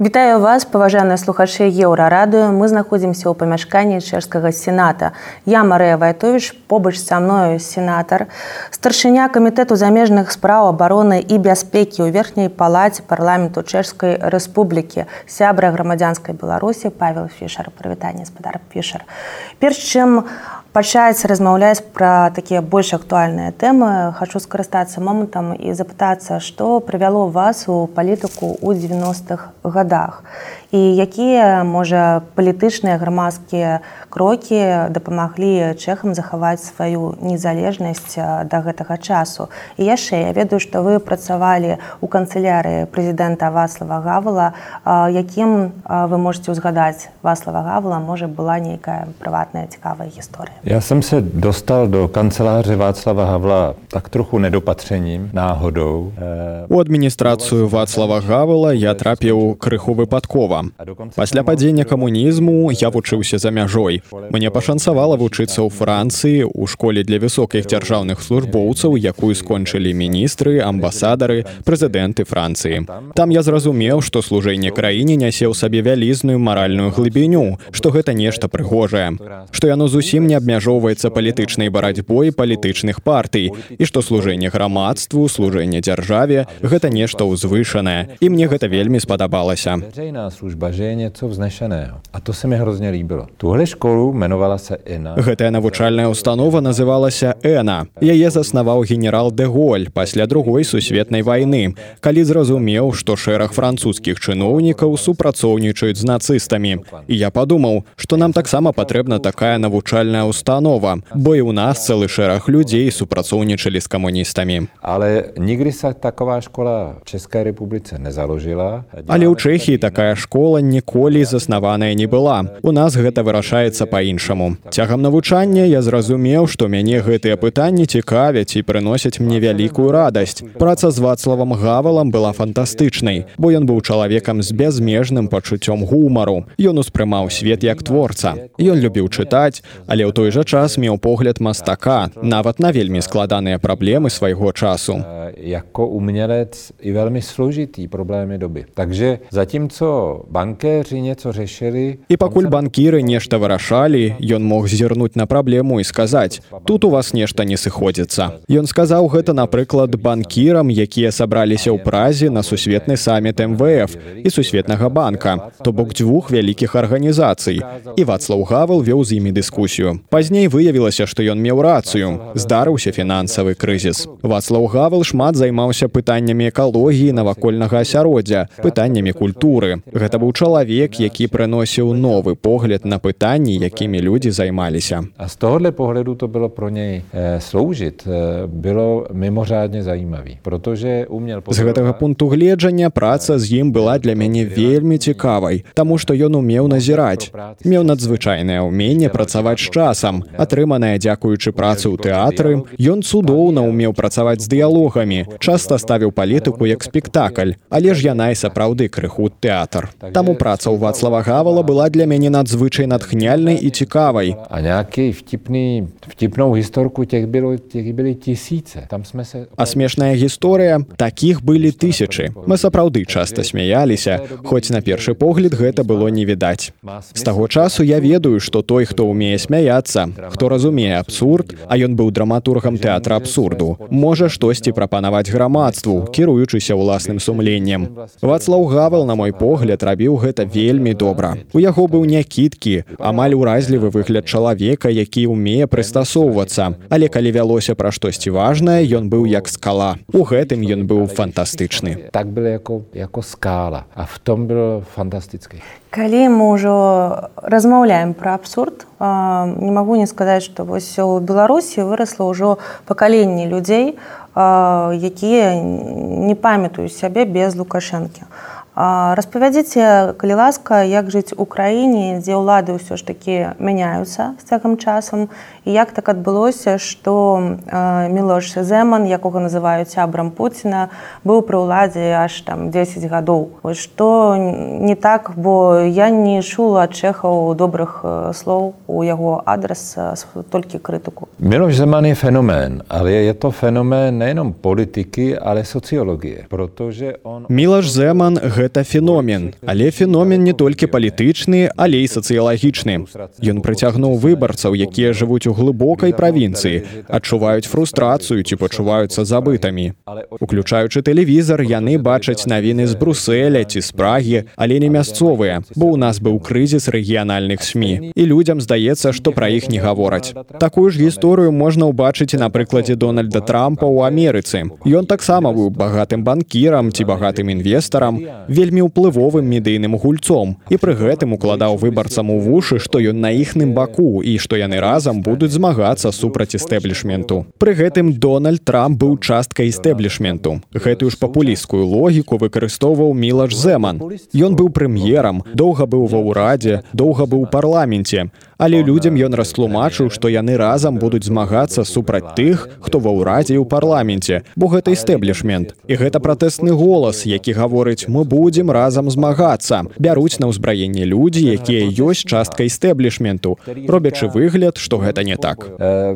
Вітаю вас паважаныя слухачы еўрарадыё мы знаходзімся ў памяшканні чэшскага сената. Я Марыя вайтович побач са мною сенатар старшыня камітэту замежных спраў абароны і бяспекі ў верхняй палаце парламенту чэшскай рэспублікі сябра грамадзянскай беларусі павел фішер прывітанне спадар пішер перш чым пачаць размаўляць пра такія больш актуальныя тэмы хочу скарыстацца момантам і запытацца што прывяло вас у палітыку ў 90-х годах і якія можа палітычныя грамадскія крокі дапамаглі чэхам захаваць сваю незалежнасць да гэтага часу і яшчэ я ведаю што вы працавалі у канцылярыі прэзідэнта васлава гавала якім вы можете ўзгадаць васлава гавала можа была нейкая прыватная цікавая гісторыя Já jsem se dostal do kanceláře Václava Havla tak trochu nedopatřením, náhodou. У адміністрацыю Вацлава Гавала я трапіў крыху выпадкова. Пасля падзення камунізму я вучыўся за мяжой. Мне пашанцавала вучыцца ў Францыі у школе для высокіх дзяржаўных службоўцаў, якую скончылі міністры, амбасадары, прэзідэнты Францыі. Там я зразумеў, што служэнне краіне нясе ў сабе вялізную маральную глыбіню, што гэта нешта прыгожае, што яно зусім не абмяжоўваецца палітычнай барацьбой палітычных партый і што служэнне грамадству, служэнне дзяржаве гэта нешта ўзвышанае. і мне гэта вельмі спадабалася служба že je něco vznešeného. A to se mi hrozně líbilo. Tuhle školu jmenovala se ENA. Гэтая навучальная установа называлася Эна. Яе заснаваў генерал де Голь пасля другой сусветнай вайны, калі зразумеў, што шэраг французскіх чыноўнікаў супрацоўнічаюць з нацыстамі. І я падумаў, што нам таксама патрэбна такая навучальная установа, бо і ў нас цэлы шэраг людзей супрацоўнічалі з камуністамі. Але нігрі такова школа Чэшскай рэпубліцы не заложила. Але ў Чэхіі такая школа ніколі заснаваная не была. У нас гэта вырашаецца па-іншаму. Цягам навучання я зразумеў, што мяне гэтыя пытанні цікавяць і прыносяць мне вялікую радасць. Праца з вацлавам гавалам была фантастычнай, бо ён быў чалавекам з бязмежным пачуццём гумару. Ён успрымаў свет як творца. Ён любіў чытаць, але ў той жа час меў погляд мастака, нават на вельмі складаныя праблемы свайго часу. Яко умнелец і вельмі служіты праблемы добы. Takže zatímco банкеры нечо решили. І пакуль банкіры нешта вырашалі ён мог зірнуць на праблему і сказаць тут у вас нешта не сыходзіцца ён сказаў гэта напрыклад банкірам якія сабраліся ў празе на сусветны саміт мвф і сусветнага банка то бок дзвюх вялікіх арганізацый і вацлаў гавал вёў з імі дыскусію пазней выявілася што ён меў рацыю здарыўся фінансавы крызіс вацлаў гавал шмат займаўся пытаннямі экалогіі навакольнага асяроддзя пытаннямі культуры. Гэта быў чалавек які прыносіў новы погляд на пытанні якімі людзі займаліся. А з тоhle погляду то было про ней э, было міможадне заімаві протоже умел з гэтага пункту гледжання праца з ім была для мяне вельмі цікавай таму што ён умеў назіраць меў надзвычайнае ўменне працаваць з часам. Атрыманая дзякуючы працы ў тэатры ён цудоўна умеў працаваць з дыялогамі часта ставіў палітыку як спектакль але ж яна і сапраўды крыху тэатр Таму праца ў Вацлава Гавала была для мяне надзвычай натхняльнай і цікавай. А някі втіпны втіпнуў гісторку тех было былі тісіцы там смесе А смешная гісторыя такіх былі тысячы. Мы сапраўды часта смяяліся, хоць на першы погляд гэта было не відаць. З таго часу я ведаю, што той, хто ўмее смяяцца, хто разумее абсурд, а ён быў драматургам тэатра абсурду, можа штосьці прапанаваць грамадству, кіруючыся ўласным сумленнем. Вацлаў Гавал, на мой погляд рабіў гэта вельмі добра. У яго быў някіткі, амаль уразлівы выгляд чалавека, які ўмее прыстасоўвацца. Але калі вялося пра штосьці важнае, ён быў як скала. У гэтым ён быў фантастычны. Так было яко, яко скала, а в том было фантастычкай. Калі мы ўжо размаўляем пра абсурд, не магу не сказаць, што вось у Беларусі вырасла ўжо пакаленне людзей, якія не памятаюць сябе без лукашэнкі распавядзіце калі ласка як жыць у краіне дзе ўлады ўсё ж такі мяняюцца з цягам часам. І як так адбылося што мілош зэман якога называюць сябрам пуціна быў пры ўладзе аж там 10 гадоў. Што не так бо я не чула ад чэхаў добрых слоў у яго адрас толькі крытыку. Мілош зэман і феномен але je to феномен неном політыкі але соцыологіі про то же он мілаш зэман гэта гэта феномен. Але феномен не толькі палітычны але і сацыялагічны. Ён прыцягнуў выбарцаў якія жывуць у глыбокай правінцыі адчуваюць фрустрацыю ці пачуваюцца забытамі уключаючы тэлевізор яны бачаць навіны з бруселя ці з прагі але не мясцовыя бо ў нас быў крызіс рэгіянальных сМ і людзям здаецца што пра іх не гавораць. Такую ж гісторыю можна ўбачыць на прыкладзе дональда трампа ў амерыцы. Ён таксама быў багатым банкірам ці багатым інвестарам вельмі ўплывовым медыйным гульцом. І пры гэтым укладаў выбарцам у вушы што ён на іхным баку і што яны разам будуць змагацца супраць стэблішменту пры гэтым дональд трамп быў часткай стэблішменту гэтую ж папулісцкую логіку выкарыстоўваў мілаш зэман ён быў прэм'ерам доўга быў ва ўрадзе доўга быў у парламенце. Але людзям ён растлумачыў што яны разам будуць змагацца супраць тых хто ва ўрадзе ў парламенце бо гэта стэблішмент і гэта пратэсны голас які гаворыць мы будзем разам змагацца. Бяруць на ўзбраенне людзі якія ёсць часткай стэблішменту робячы выгляд што гэта не так.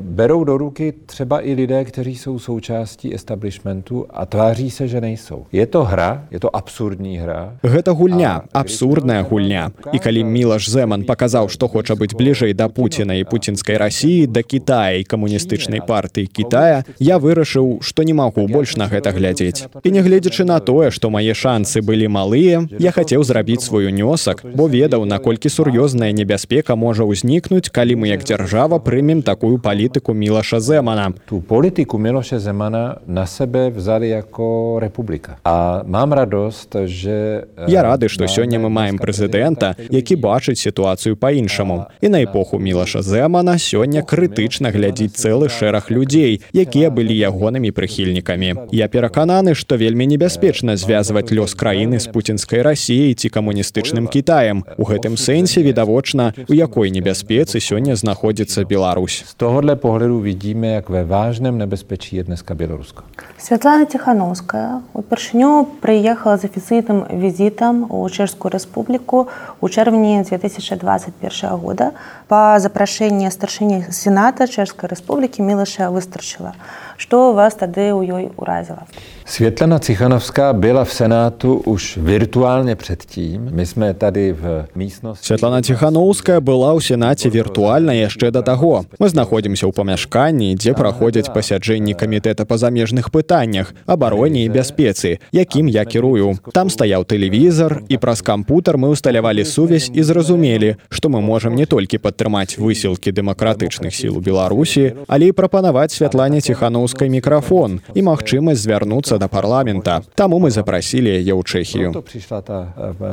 Бярou до руки třeba i lidé kteří jsou součástí establishmentu a tváří se že nejsou. Je to hra je to абсурдní hra. Гэта гульня абсурдная гульня. і калі мілаш зэман паказаў што хоча быць бліжэй бліжэй да Пуціна і пуцінскай рассіі да Китая і камуністычнай партыі Китая я вырашыў што не магу больш на гэта глядзець і нягледзячы на тое што мае шансы былі малыя я хацеў зрабіць свой унёсак бо ведаў наколькі сур'ёзная небяспека можа ўзнікнуць калі мы як дзяржава прымем такую палітыку мілаша зэмана ту політыку мелоша зэмана на сабе взяли яко рэпубліка. А мам радост же я рады што сёння мы маем прэзідэнта які бачыць сітуацыю па-іншаму і на эпоху мілаша зэмана сёння крытычна глядзіць цэлы шэраг людзей якія былі ягонымі прыхільнікамі я перакананы што вельмі небяспечна звязваць лёс краіны з пуцінскай рассіяй ці камуністычным кітаем. У гэтым сэнсе відавочна у якой небяспецы сёння знаходзіцца Беларусь. З того для погляду відзіме як вы важным небяспечі еднаска беларуска. Святлана ціхановская упершыню прыехала з афіцыйным візітам у чэшскую рэспубліку у чэрвені 2021 года. Па запрашэнні старшыні сената чэшскай рэспублікі мілаша выстрачыла што вас тады ў ёй уразіла Světlana Cichanovská byla v Senátu už virtuálně předtím. My jsme tady v místnosti... Светлана Тихановская была ў Сенаце віртуальна яшчэ да таго. Мы знаходзімся ў памяшканні, дзе праходзяць пасяджэнні камітэта па замежных пытаннях, абароне і бяспецы, якім я кірую. Там стаяў тэлевізор і праз кампутар мы ўсталявалі сувязь і зразумелі, што мы можам не толькі падтрымаць высілкі дэмакратычных сіл у Беларусі, але і прапанаваць Святлане Тихановскай мікрафон і магчымасць звярнуцца да парламента. Таму мы запрасілі яе ў чэхію пришла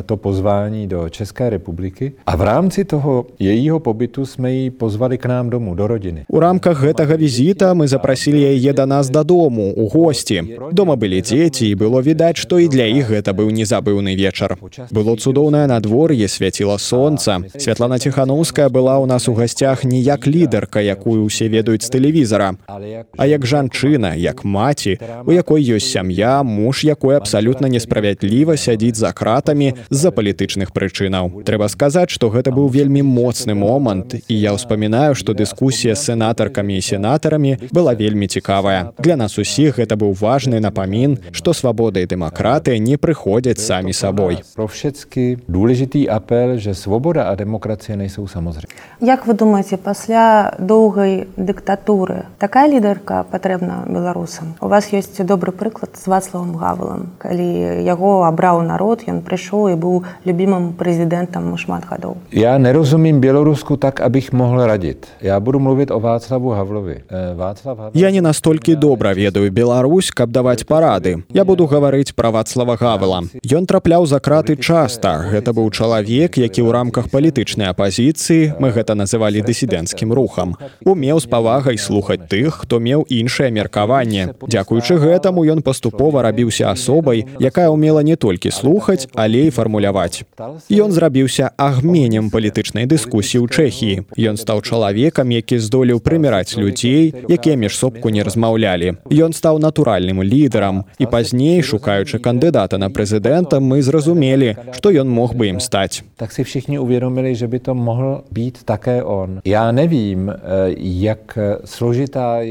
то позвání do České republiky. A v rámci toho jejího pobytu jsme ji pozvali k nám domů do rodiny. У рамках гэтага візіта мы запрасілі яе да нас дадому у госці дома былі дзеці і было відаць што і для іх гэта быў незабыўны вечар было цудоўнае надвор'е свяціла сонца святлана ціхановская была ў нас у гасцях не як лідарка якую ўсе ведаюць з тэлевізара а як жанчына як маці у якой ёсць сям'я муж якой абсалютна несправядліва сядзіць за кратамі з-за палітычных прычынаў. Трэба сказаць што гэта быў вельмі моцны момант і я ўспамінаю што дыскусія з сенатаркамі і сенатарамі была вельмі цікавая. Для нас усіх гэта быў важны напамін што свабода і дэмакратыя не прыходзяць самі сабой. Про všetky důležitý апел že свобода а дэмакрацыя найсу самозры Як вы думаеце пасля доўгай дыктатуры такая лідарка патрэбна беларусам. У вас ёсць добры прыклад з вацлавым гавалам. Калі яго абраў народ ён прыйшоў і быў любімым прэзідэнтам шмат гадоў. Я не разумім беларуску так аб іх могла радзіць. Я буду мовіць о вацлаву гавловы вацлав я не настолькі добра ведаю Беларусь каб даваць парады. Я буду гаварыць пра вацлава гавала. Ён трапляў за краты часта. Гэта быў чалавек які ў рамках палітычнай апазіцыі мы гэта называлі дысідэнцкім рухам умеў з павагай слухаць тых хто меў іншае меркаванне дзякуючы гэтаму ён паступова рабіўся асобай, якая ўмела не толькі слухаць, але і фармуляваць. Ён зрабіўся агменем палітычнай дыскусіі ў Чэхіі. Ён стаў чалавекам, які здолеў прыміраць людзей, якія між сопку не размаўлялі. Ён стаў натуральным лідарам і пазней, шукаючы кандыдата на прэзідэнта, мы зразумелі, што ён мог бы ім стаць. Так си вšichni уведомілі, že by to mohl být také on. Я не вім, як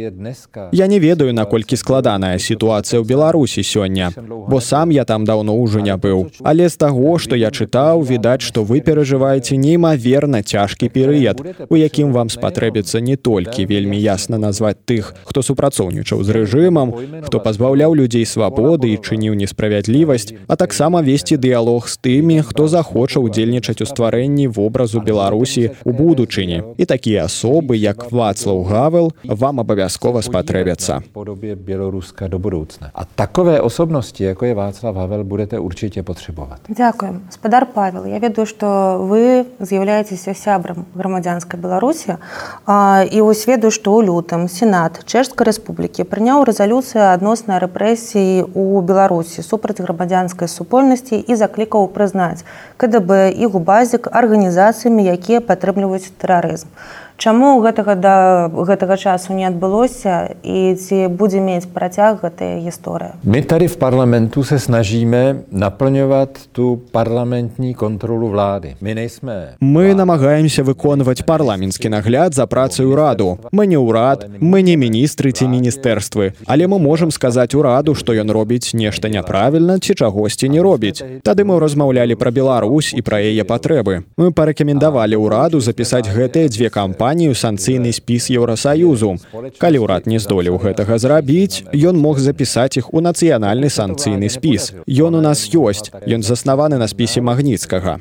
je dneska. Я не ведаю наколькі складаная сітуацыя ў беларусі сёння бо сам я там даўно ўжо не быў. Але з таго што я чытаў відаць што вы перажываеце неймаверна цяжкі перыяд у якім вам спатрэбіцца не толькі вельмі ясна назваць тых хто супрацоўнічаў з рэжымам хто пазбаўляў людзей свабоды і чыніў несправядлівасць а таксама весці дыялог з тымі хто захоча ўдзельнічаць у стварэнні вобразу беларусі у будучыні. І такія асобы як вацлаў гавел вам абавязкова спатрэбяцца podobě Běloruska do budoucna. A takové osobnosti, jako je Václav Havel, budete určitě potřebovat. Дякуем. Спадар Павел, я ведаю, што вы з'яўляецеся сябрам грамадзянскай Беларусі і вось ведаю, што ў лютым Сенат Чэшскай рэспублікі прыняў рэзалюцыю адносна рэпрэсіі ў Беларусі супраць грамадзянскай супольнасці і заклікаў прызнаць КДБ і губазік арганізацыямі, якія падтрымліваюць тэрарызм. Чаму гэтага да гэтага часу не адбылося і ці будзе мець працяг гэтая гісторыя? My tady v parlamentu se snažíme naplňovat tu parlamentní kontrolu vlády. My nejsme... Мы намагаемся выконваць парламенtsкі нагляд за працаю раду. Мы не ўрад, мы не міністры ці міністэрствы, але мы можам сказаць ураду, што ён робіць нешта няправільна ці чагосьці не робіць. Тады мы размаўлялі пра Беларусь і пра яе патрэбы. Мы парэкамендавалі ўраду запісаць гэтыя дзве кампаніі кампанію санкцыйны спіс еўросаюзу калі ўрад не здолеў гэтага зрабіць ён мог запісаць іх у нацыянальны санкцыйны спіс. Ён у нас ёсць ён заснаваны на спісе магніцкага.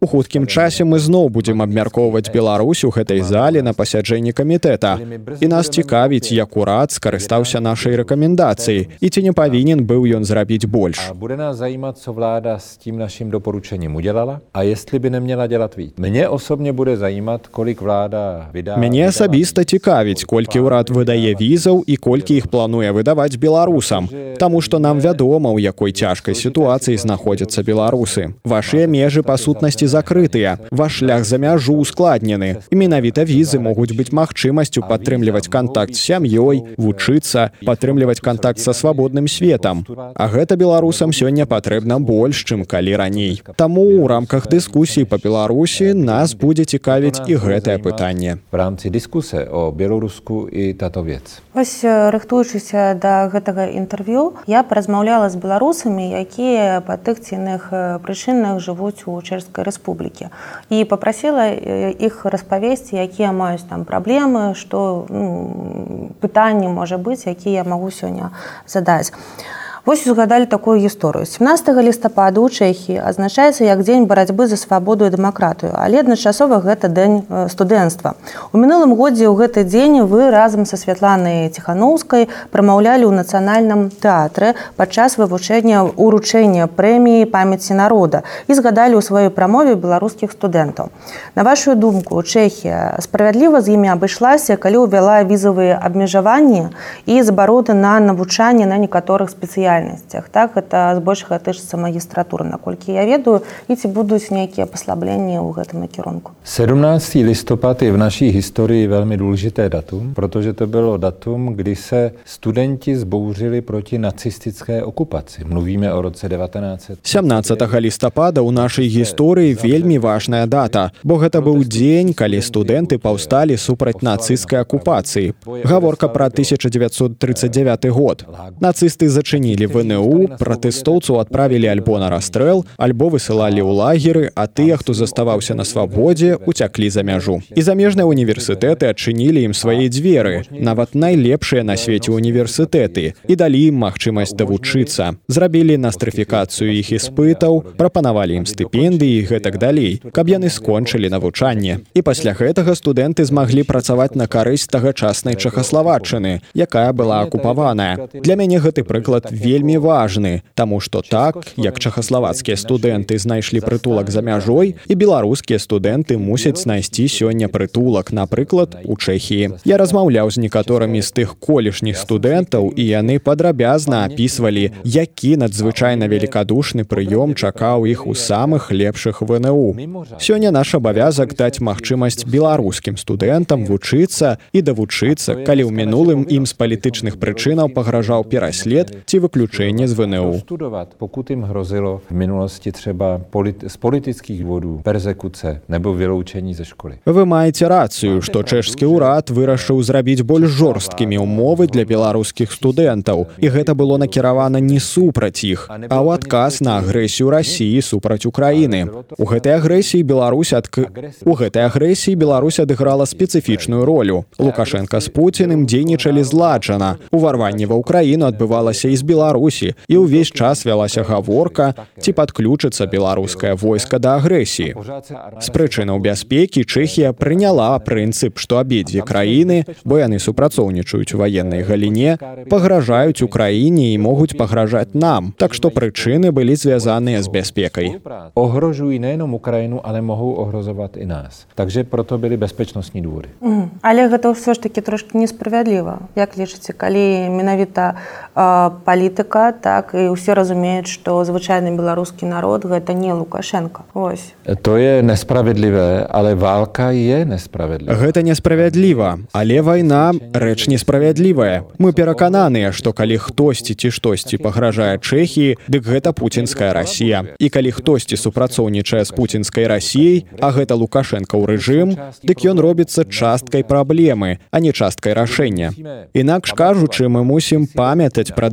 У хуткім часе мы зноў будзем абмяркоўваць Беларусь у гэтай зале на пасяджэнні камітэта. І нас цікавіць як урад скарыстаўся нашай рэкамендацыі і ці не павінен быў ён зрабіць больш. Bude nás zajímat, co vláda s tím naším doporučením udělala? A jestli by neměla dělat víc. Mně osobně osobně bude заімат колік влада віда мяне асабіста цікавіць колькі ўрад выдае візаў і колькі іх плануе выдаваць беларусам Таму што нам вядома у якой цяжкай сітуацыі знаходзяцца беларусы вашыя межы па сутнасці закрытыя ваш шлях за мяжу ускладнены і менавіта візы могуць быць магчымасцю падтрымліваць контакт з сям'ёй вучыцца падтрымліваць контакт са свабодным светам А гэта беларусам сёння патрэбна больш чым калі раней Таму у рамках дыскусіі па беларусі нас будзе цікавіць і гэтае пытанне. в рамці дыскусы о беларуску і татовец ось рыхтуючыся да гэтага інтэрв'ю я паразмаўляла з беларусамі якія па тых ці іных прычынах жывуць у чэшскай рэспублікі. І попрасила іх распавесці якія маюць там праблемы што ну, пытанні можа быць якія я магу сёння задаць Вось узгадалі такую гісторыю. 17 лістапада ў Чэхі азначаецца як дзень барацьбы за свабоду і дэмакратыю, але адначасова гэта дзень студэнцтва. У мінулым годзе ў гэты дзень вы разам са святланай ціханаўскай прамаўлялі ў нацыянальным тэатры падчас вывучэння уручэння прэміі памяці народа і згадалі ў сваёй прамове беларускіх студэнтаў. На вашу думку, Чэхія справядліва з імі абышлася, калі ўвяла візавыя абмежаванні і забароны на навучанне на некаторых спецыяльных спецыяльнасцях так это збольшага тычыцца магістратуры наколькі я ведаю і ці будуць нейкія паслабленні ў гэтым накірунку 17 листопад je v naší historii velmi důležité datum, protože to bylo datum, kdy se studenti zbouřili proti nacistické okupaci. Mluvíme o roce 1900. 17 лістапада ў нашай гісторыі вельмі важная дата, бо гэта быў дзень, калі студэнты паўсталі супраць нацысцкай акупацыі. Гаворка пра 1939 год. Нацысты зачынілі адправілі вНУ пратэстоўцаў адправілі альбо на расстрэл альбо высылалі ў лагеры а тыя хто заставаўся на свабодзе уцяклі за мяжу. І замежныя універсітэты адчынілі ім свае дзверы нават найлепшыя на свеце універсітэты і далі ім магчымасць давучыцца. Зрабілі настрыфікацыю іх іспытаў прапанавалі ім стыпендыі гэтак далей каб яны скончылі навучанне. І пасля гэтага студэнты змаглі працаваць на карысць тагачаснай чахаславаччыны якая была акупаваная. Для мяне гэты прыклад вельмі вельмі важны Таму што так як чахаславацкія студэнты знайшлі прытулак за мяжой і беларускія студэнты мусяць знайсці сёння прытулак напрыклад у чэхіі. Я размаўляў з некаторымі з тых колішніх студэнтаў і яны падрабязна апісвалі які надзвычайна великкадушны прыём чакаў іх у самых лепшых вНУ сёння наш абавязак даць магчымасць беларускім студэнтам вучыцца і давучыцца калі ў мінулым ім з палітычных прычынаў пагражаў пераслед ці выключ выключэнне з ВНУ. Pokud im hrozilo v minulosti třeba polit z politických dôvodů persekuce nebo vyloučení ze školy. Вы маеце рацыю, што чэшскі ўрад вырашыў зрабіць больш жорсткімі ўмовы для беларускіх студэнтаў. І гэта было накіравана не супраць іх, а ў адказ на агрэсію рассіі супраць Украіны. У гэтай агрэсіі Беларусь адк... у гэтай агрэсіі Беларусь адыграла спецыфічную ролю. Лукашенко з Пуціным дзейнічалі зладжана. Уварванне ва ўкраіну адбывалася і з Беларусі і ўвесь час вялася гаворка, ці падключыцца беларускае войска да агрэсіі. З прычынаў бяспекі Чэхія прыняла прынцып, што абедзве краіны, бо яны супрацоўнічаюць у ваеннай галіне, пагражаюць Украіне і могуць пагражаць нам. Так што прычыны былі звязаныя з бяспекай. Огрожуjí nejenom Ukrajinu, ale mohou ohrozovat i nás. Takže proto byly bezpečnostní dôvody. Mm. Але гэта ўсё ж такі трошки несправядліва. Як лічыце, калі менавіта э, палітыка, так і ўсе разумеюць, што звычайны беларускі народ гэта не Лукашенко. Ось. Je nespravedlivé, ale válka je nespravedlivá. Гэта несправядліва, але вайна рэч несправядлівая. Мы перакананыя, што калі хтосьці ці штосьці пагражае Чэхіі, дык гэта пуцінская Расія. І калі хтосьці супрацоўнічае з пуцінскай Расіяй, а гэта Лукашенко ў рэжым, дык ён робіцца часткай праблемы, а не часткай рашэння. Інакш кажучы, мы мусім памятаць пра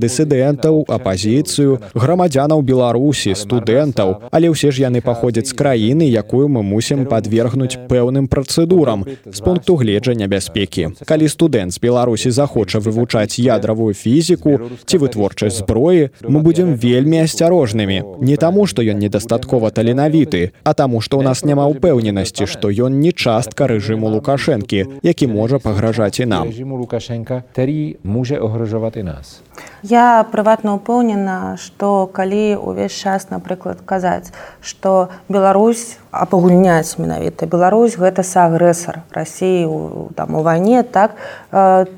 дысідэнтаў, апазіцыю, грамадзянаў Беларусі, студэнтаў, але ўсе ж яны паходзяць з краіны, якую мы мусім падвергнуць пэўным працэдурам з пункту гледжання бяспекі. Калі студэнт з Беларусі захоча вывучаць ядравую фізіку ці вытворчасць зброі, мы будзем вельмі асцярожнымі. Не таму, што ён недастаткова таленавіты, а таму, што ў нас няма ўпэўненасці, што ён не частка рэжыму Лукашэнкі, які можа пагражаць і нам. Лукашенка, který môže ohrožovať і нас. Я прыватна ўпэўнена, што калі ўвесь час, напрыклад, казаць, што Беларусь апагульняць менавіта Беларусь гэта саагрэсар рассіі там у вайне так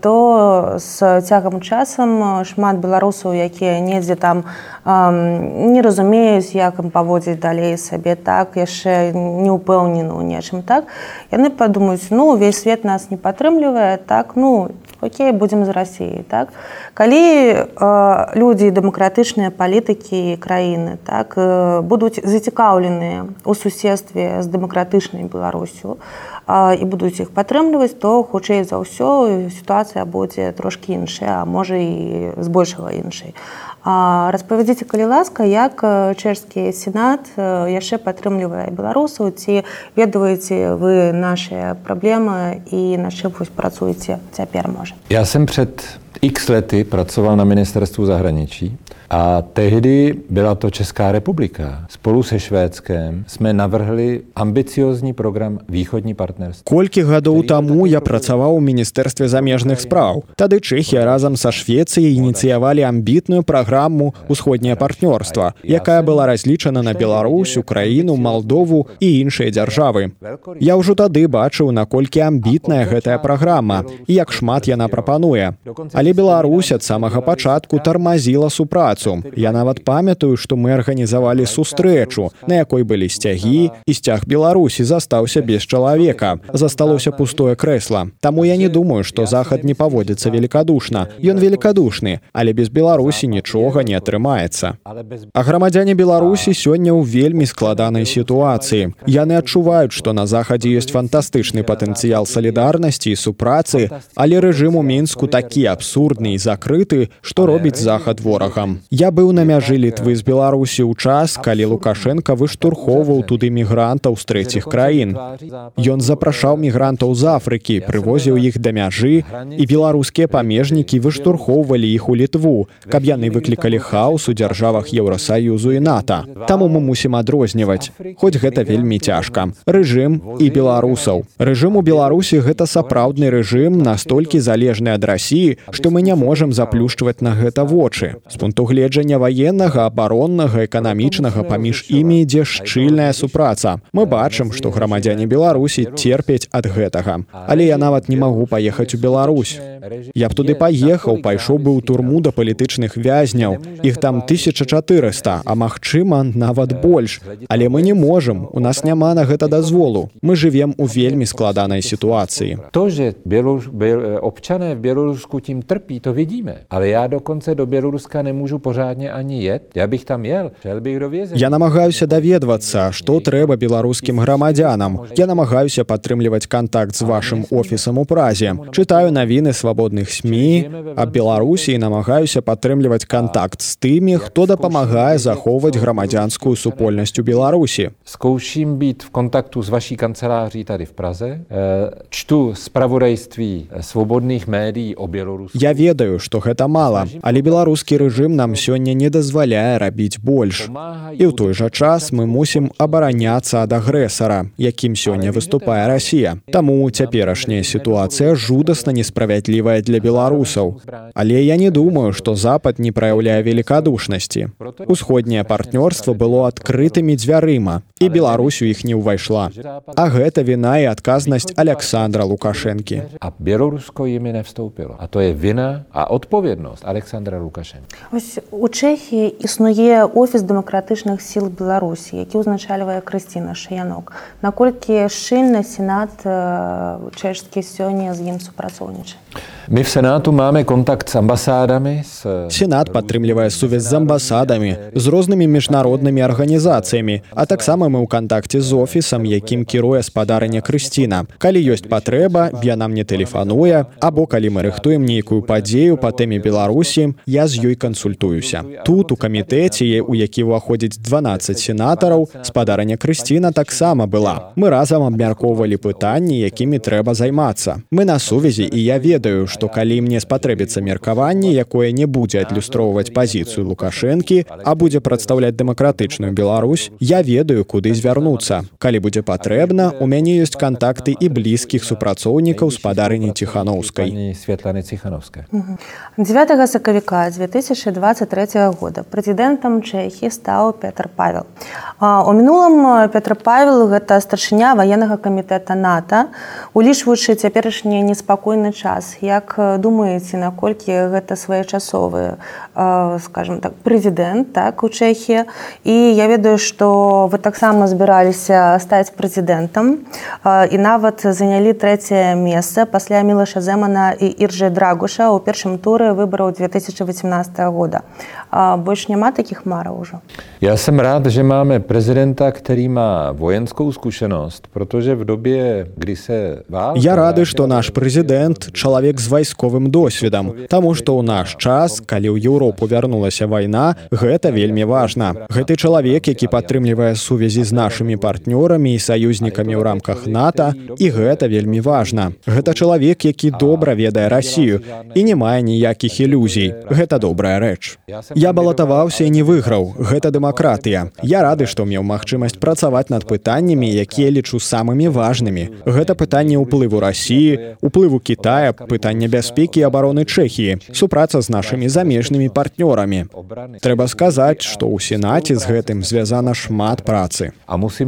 то з цягам часам шмат беларусаў якія недзе там не разумеюць як ім паводзіць далей сабе так яшчэ не ўпэўнены ў нечым так. Яны падумаюць ну увесь свет нас не падтрымлівае так ну Окей, будзем з рассіі так? Калі э, людзі дэмакратычныя палітыкі краіны так э, будуць зацікаўленыя у суседстве з дэмакратычнай беларусю э, і будуць іх падтрымліваць то хутчэй за ўсё сітуацыя будзе трошки іншая а можа і збольшага іншай распавядзіце калі ласка як чэшскі сенат яшчэ падтрымлівае беларусаў ці ведаеце вы нашыя праблемы і на чым вось працуеце цяпер можа? Já jsem před x lety pracoval na ministerstvu zahraničí a tehdy byla to Česká republika. Spolu se Švédskem jsme navrhli ambiciozní program východní partnerství. Колькі гадоў таму я працаваў у міністэрстве замежных спраў. Тады Чэхія разам са Швецыяй ініцыявалі амбітную праграму ўсходняе партнёрства, якая была разлічана на Беларусь, Украіну, Малдову і іншыя дзяржавы. Я ўжо тады бачыў, наколькі амбітная гэтая праграма і як шмат яна прапануе. Але Беларусь ад самага пачатку тармазіла супрацу. Я нават памятаю, што мы арганізавалі сустрэчу, на якой былі сцягі і сцяг Беларусі застаўся без чалавека. Засталося пустое крэсла. Таму я не думаю, што захад не паводзіцца великкадушна. Ён великкадушны, але без Беларусі нічога не атрымаецца. А грамадзяне Беларусі сёння ў вельмі складанай сітуацыі. Яны адчуваюць, што на захадзе ёсць фантастычны патэнцыял салідарнасці і супрацы, але рэжым у мінску такі абсурдны і закрыты, што робіць захад ворагам. Я быў на мяжы літвы з Беларусі ў час, калі Лукашенко выштурхоўваў туды мігрантаў з трэціх краін. Ён запрашаў мігрантаў з Афрыкі, прывозіў іх да мяжы і беларускія памежнікі выштурхоўвалі іх у літву, каб яны выклікалі хаос у дзяржавах Еўросаюзу і НАТО. Таму мы мусім адрозніваць. Хоць гэта вельмі цяжка. Рэжым і беларусаў. Рэжым у Беларусі гэта сапраўдны рэжым настолькі залежны ад рассіі, што мы не можам заплюшчваць на гэта вочы. З пункту гледжання гледжання ваеннага абароннага эканамічнага паміж імі ідзе шчыльная супраца. Мы бачым што грамадзяне беларусі терпяць ад гэтага. Але я нават не магу паехаць у Беларусь. Я б туды паехаў пайшоў бы ў турму да палітычных вязняў. Іх там 1400 а магчыма нават больш. Але мы не можам у нас няма на гэта дазволу. Мы живвем у вельмі складанай сітуацыі. Тоже белоруш обчане в беларуску тим трпі то видíme ale já dokonce do Běloruska nemůžu pořádně ani jet. Я bych там ел, шел bych do vězení. Я намагаюся даведвацца, што трэба беларускім грамадзянам. Я намагаюся падтрымліваць кантакт з вашым офісам у празе. Чытаю навіны свабодных СМі, а Беларусі намагаюся падтрымліваць кантакт з тымі, хто дапамагае захоўваць грамадзянскую супольнасць у Беларусі. Zkouším být v kontaktu s vaší kanceláří tady v Praze. Čtu spravodajství svobodných médií o Bělorusku. Я ведаю, што гэта мала, але беларускі рэжым нам сёння не дазваляе рабіць больш. І ў той жа час мы мусім абараняцца ад агрэсара, якім сёння выступае Расія. Таму цяперашняя сітуацыя жудасна несправядлівая для беларусаў. Але я не думаю, што запад не праяўляе великкадушнасці. Усходняе партнёрства было адкрытымі дзвярыма і Беларусь у іх не ўвайшла. А гэта віна і адказнасць Александра Лукашэнкі. A Bělorusko jimi nevstoupilo. A to je vina a odpovědnost Alexandra Lukašenka. Ось у Чэхіі існуе офіс дэмакратычных сіл Беларусі, які ўзначальвае Крысціна Шаянок. Наколькі шчыльна сенат э, чэшскі сёння з ім супрацоўнічае. My v Senátu máme kontakt s ambasádami. S... Сенат падтрымлівае сувязь з амбасадамі, з рознымі міжнароднымі арганізацыямі, а таксама мы ў кантакце з офісам, якім кіруе спадарня Крысціна. Калі ёсць патрэба, яна мне тэлефануе, або калі мы рыхтуем нейкую падзею па тэме Беларусі, я з ёй кансультуюся. Тут у камітэце, у які ўваходзіць 12 сенатараў, спадарня Крысціна таксама была. Мы разам абмяркоўвалі пытанні, якімі трэба займацца. Мы на сувязі і я ведаю, што калі мне спатрэбіцца меркаванне, якое не будзе адлюстроўваць пазіцыю Лукашэнкі, а будзе прадстаўляць дэмакратычную Беларусь, я ведаю, куды звярнуцца. Калі будзе патрэбна, у мяне ёсць кантакты і блізкіх супрацоўнікаў спадарыні ціханаўскай. Светланы Ціхановская. 9 сакавіка 2023 года прэзідэнтам Чэхі стаў Петр Павел. У мінулым Петр Павел гэта старшыня ваеннага камітэта НАТО, улічваючы цяперашні неспакойны час. Як думаеце, наколькі гэта своечасовы скажем так прэзідэнт так у Чэхі і я ведаю, што вы таксама збіраліся стаць прэзідэнтам і нават занялі трэцяе месца пасля мілаша Зэмана і іржы драгуша ў першым туры выбараў 2018 года. Больш няма такіх мараў ужо. Já jsem rád, že máme prezidenta, který má vojenskou zkušenost, protože v době, kdy se válka... Я рады, што наш прэзідэнт чалавек з вайсковым досведам, Таму што ў наш час, калі ў Еўропу вярнулася вайна, гэта вельмі важна. Гэты чалавек, які падтрымлівае сувязі з нашымі партнёрамі і саюзнікамі ў рамках НАТО, і гэта вельмі важна. Гэта чалавек, які добра ведае Расію і не мае ніякіх ілюзій. Гэта добрая рэч. Я балатаваўся і не выйграў. Гэта дэмакратыя. Я рады, што меў магчымасць працаваць над пытаннямі, якія лічу самымі важнымі. Гэта пытанне ўплыву рассіі, уплыву Китая, пытання бяспекі і абароны Чэхіі, супраца з нашымі замежнымі партнёрамі. Трэба сказаць, што ў сенаце з гэтым звязана шмат працы.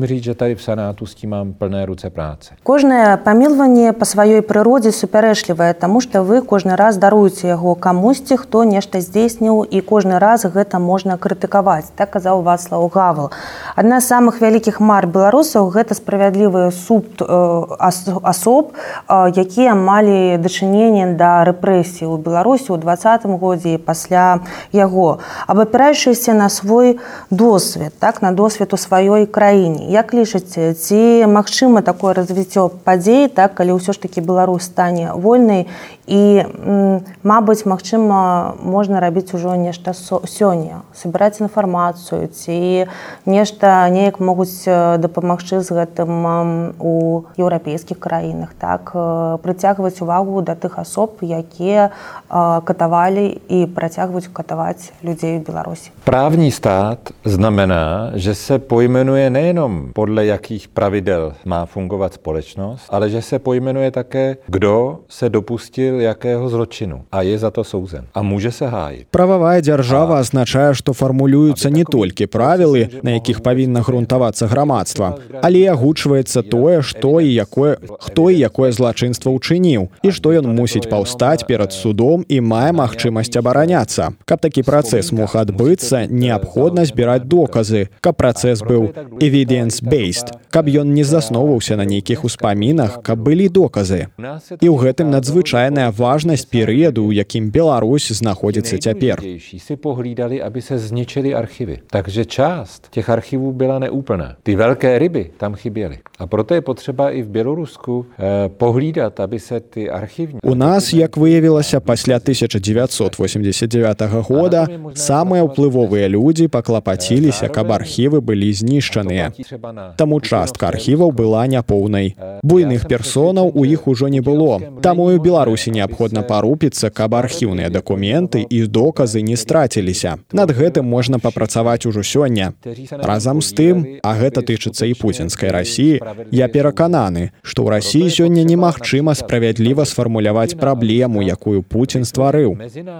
Říct, že tady v Senátu s tím mám plné ruce práce. Кожнае памілванне па сваёй прыродзе супярэчлівае, таму што вы кожны раз даруеце яго камусьці, хто нешта здзейсніў і кожны раз гэта можна крытыкаваць, так казаў Вацлаў Гавал. Адна з самых вялікіх мар беларусаў гэта справядлівы суд э, ас, асоб, э, якія малі дачыненне да рэпрэсіі ў Беларусі ў двадцатым годзе і пасля яго, абапіраючыся на свой досвед, так на досвед у сваёй краіне. Як лічыце, ці магчыма такое развіццё падзей, так калі ўсё ж такі Беларусь стане вольнай і мабыць магчыма можна рабіць ужо нешта сёння. Сабіраць інфармацыю ці нешта неяк могуць дапамагчы з гэтым у еўрапейскіх краінах так? Прыцягваць увагу да тых асоб якія катавалі і працягваюць катаваць людзей в беларусі. Právní stát znamená, že se pojmenuje nejenom podle jakých pravidel má fungovat společnost, ale že se pojmenuje také, kdo se dopustil jakého zločinu a je za to souzen a může se hájit. Прававая дзяржава азначае, што фармулююцца не толькі правілы, на якіх павінна грунтавацца грамадства, але і агучваецца тое, што і якое хто і якое злачынства ўчыніў і што ён мусіць паўстаць перад судом і мае магчымасць абараняцца. Каб такі працэс мог адбыцца, неабходна збіраць доказы, каб працэс быў evidence based, каб ён не засноўваўся на нейкіх успамінах, каб былі доказы. І ў гэтым надзвычайная гістарычная важнасць перыяду у якім Беларусь знаходзіцца цяпер si pohlídali, aby se zničily archivy. Takže část těch archivů byla neúplná. Ty velké ryby tam chyběly. A proto je potřeba i v Bělorusku eh, pohlídat, aby se ty archivní... У нас, як выявілася пасля 1989 года, самыя ўплывовыя людзі паклапаціліся, каб архівы былі знішчаныя. Таму частка архіваў была няпоўнай. Буйных персонаў у іх ужо не было. Таму і ў Беларусі неабходна парупіцца, каб архіўныя дакументы і доказы не страціліся. Над гэтым можна папрацаваць ужо сёння. Разам з тым, а гэта тычыцца і пуцінскай рассіі, я перакананы, што ў рассіі сёння немагчыма справядліва сфармуляваць праблему, якую Пуін стварыў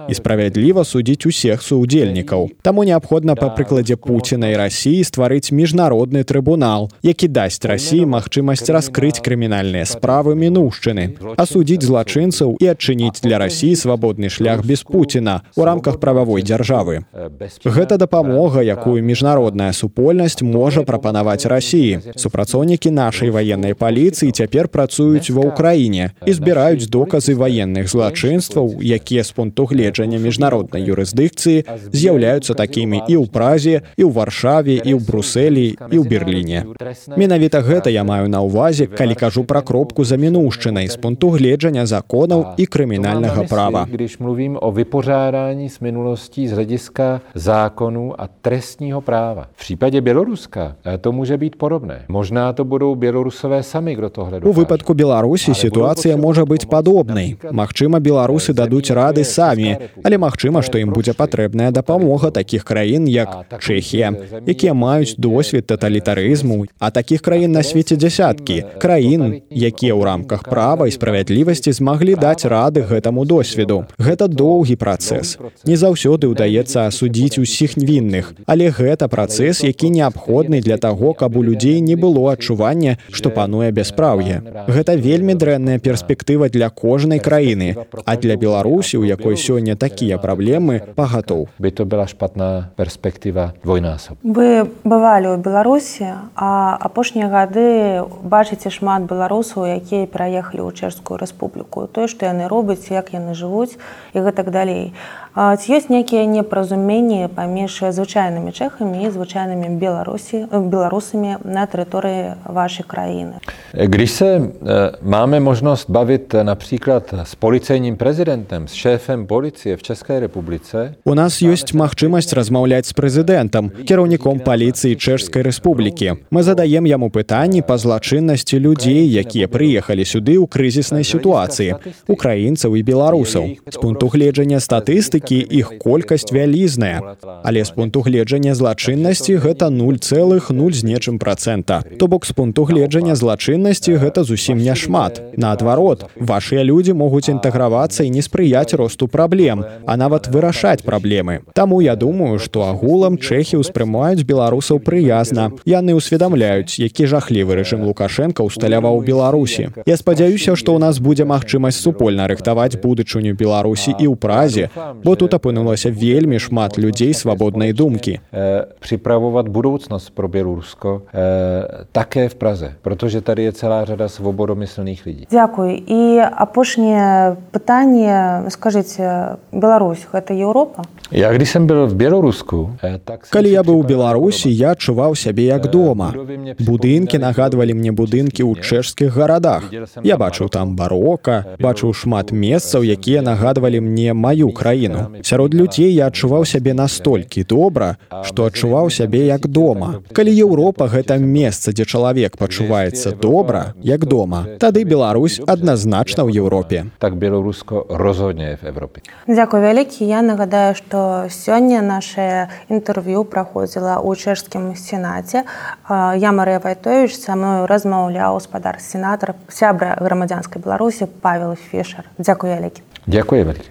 і справядліва судзіць усіх суудзельнікаў. Таму неабходна па прыкладзе Пуціна і рассіі стварыць міжнародны трыбунал, які дасць рассіі магчымасць раскрыць крымінальныя справы мінушчыны, асудзіць злачынцаў і адчыніць для рассіі свабодны шлях без Пуціна у рамках прававой дзяржавы. Гэта дапамога, якую міжнародная супольнасць можа прапанаваць рассіі. Супрацоўнікі нашай ваеннай паліцыі цяпер працуюць ва ўкраіне і збіраюць доказы ваенных злачынстваў, якія з пункту гледжання міжнароднай юрысдыкцыі з'яўляюцца такімі і ў празе, і ў варшаве, і ў бруселі і ў Берліне. Менавіта гэта я маю на ўвазе, калі кажу пра кропку за мінушчынай з пункту гледжання законаў і крымінальнага права. Když mluvím o vypořádání s minulostí z hlediska zákonů a trestního práva. V případě Běloruska to může být podobné. Možná to budou Bělorusové sami, kdo tohle У выпадку Беларусі сітуацыя можа быць падобнай. Магчыма, беларусы дадуць рады самі, але магчыма, што ім будзе патрэбная дапамога такіх краін, як Чэхія, якія маюць досвед таталітарызму, а такіх краін на свеце дзясяткі, краін, якія ў рамках права і справядлівасці змаглі даць рады гэтаму досведу. Гэта доўгі працэс. Не заўсёды ўдаецца асудзіць усіх вінных, але гэта працэс, які неабходны для таго, каб у людзей не было адчування, што пануе бяспраўе. Гэта вельмі дрэнная перспектыва для кожнай краіны, а для Беларусі, у якой сёння такія праблемы пагатоў. By to byla špatná perspektiva dvojnásob. Вы бывалі ў Беларусі, а апошнія гады бачыце шмат беларусаў, якія пераехалі ў чэшскую рэспубліку. Тое, што яны робяць, як яны жывуць і гэтак далей. Ці ёсць нейкія непразуменні паміж звычайнымі чэхамі і звычайнымі беларусі беларусамі на тэрыторыі вашай краіны Když se máme možnost bavit například s policejním prezidentem, s šéfem policie v České republice, У нас ёсць магчымасць размаўляць з прэзідэнтам, кіраўніком паліцыі Чэшскай рэспублікі. Мы задаем яму пытанні па злачыннасці людзей, якія прыехалі сюды ў крызіснай сітуацыі, украінцаў і беларусаў. З пункту гледжання статыстыкі іх колькасць вялізная. Але з пункту гледжання злачыннасці гэта 0,0 з нечым працэнта. То бок з пункту гледжання злачыннасці гэта зусім няшмат. Наадварот, вашыя людзі могуць інтэгравацца і не спрыяць росту праблем, а нават вырашаць праблемы. Таму я думаю, што агулам чэхі ўспрымаюць беларусаў прыязна. Яны ўсведамляюць, які жахлівы рэжым Лукашенко усталяваў Беларусі. Я спадзяюся, што ў нас будзе магчымасць супольна рыхтаваць будучыню Беларусі і ў празе, бо тут апынулася вельмі шмат людзей свабоднай думкі. Připravovat budoucnost pro Bělorusko také v Praze, protože tady je celá řada svobodomyslných lidí. Дзякуй і апошняе пытанне скажыце Беларусь гэта Еўропа Я jsem byl v Bělorusku, tak Калі я быў у Беларусі, я адчуваў сябе як дома. Будынкі нагадвалі мне будынкі ў чэшскіх гарадах. Я бачыў там барока, бачыў шмат месцаў, якія нагадвалі мне маю краіну. Сярод людзей я адчуваў сябе настолькі добра, што адчуваў сябе як дома. Калі Еўропа гэта месца, дзе чалавек пачуваецца добра, як дома, тады Беларусь адназначна ў Еўропе. Bělorusko rozhodně je v Evropě. Дзякуй вялікі я нагадаю што сёння наше інтэрв'ю праходзіла ў чэшскім сенаце я Марыя Вайтович са мною размаўляў спадар сенатар сябра грамадзянскай беларусі павел фішер дзякуй вялікі Děkuji velice.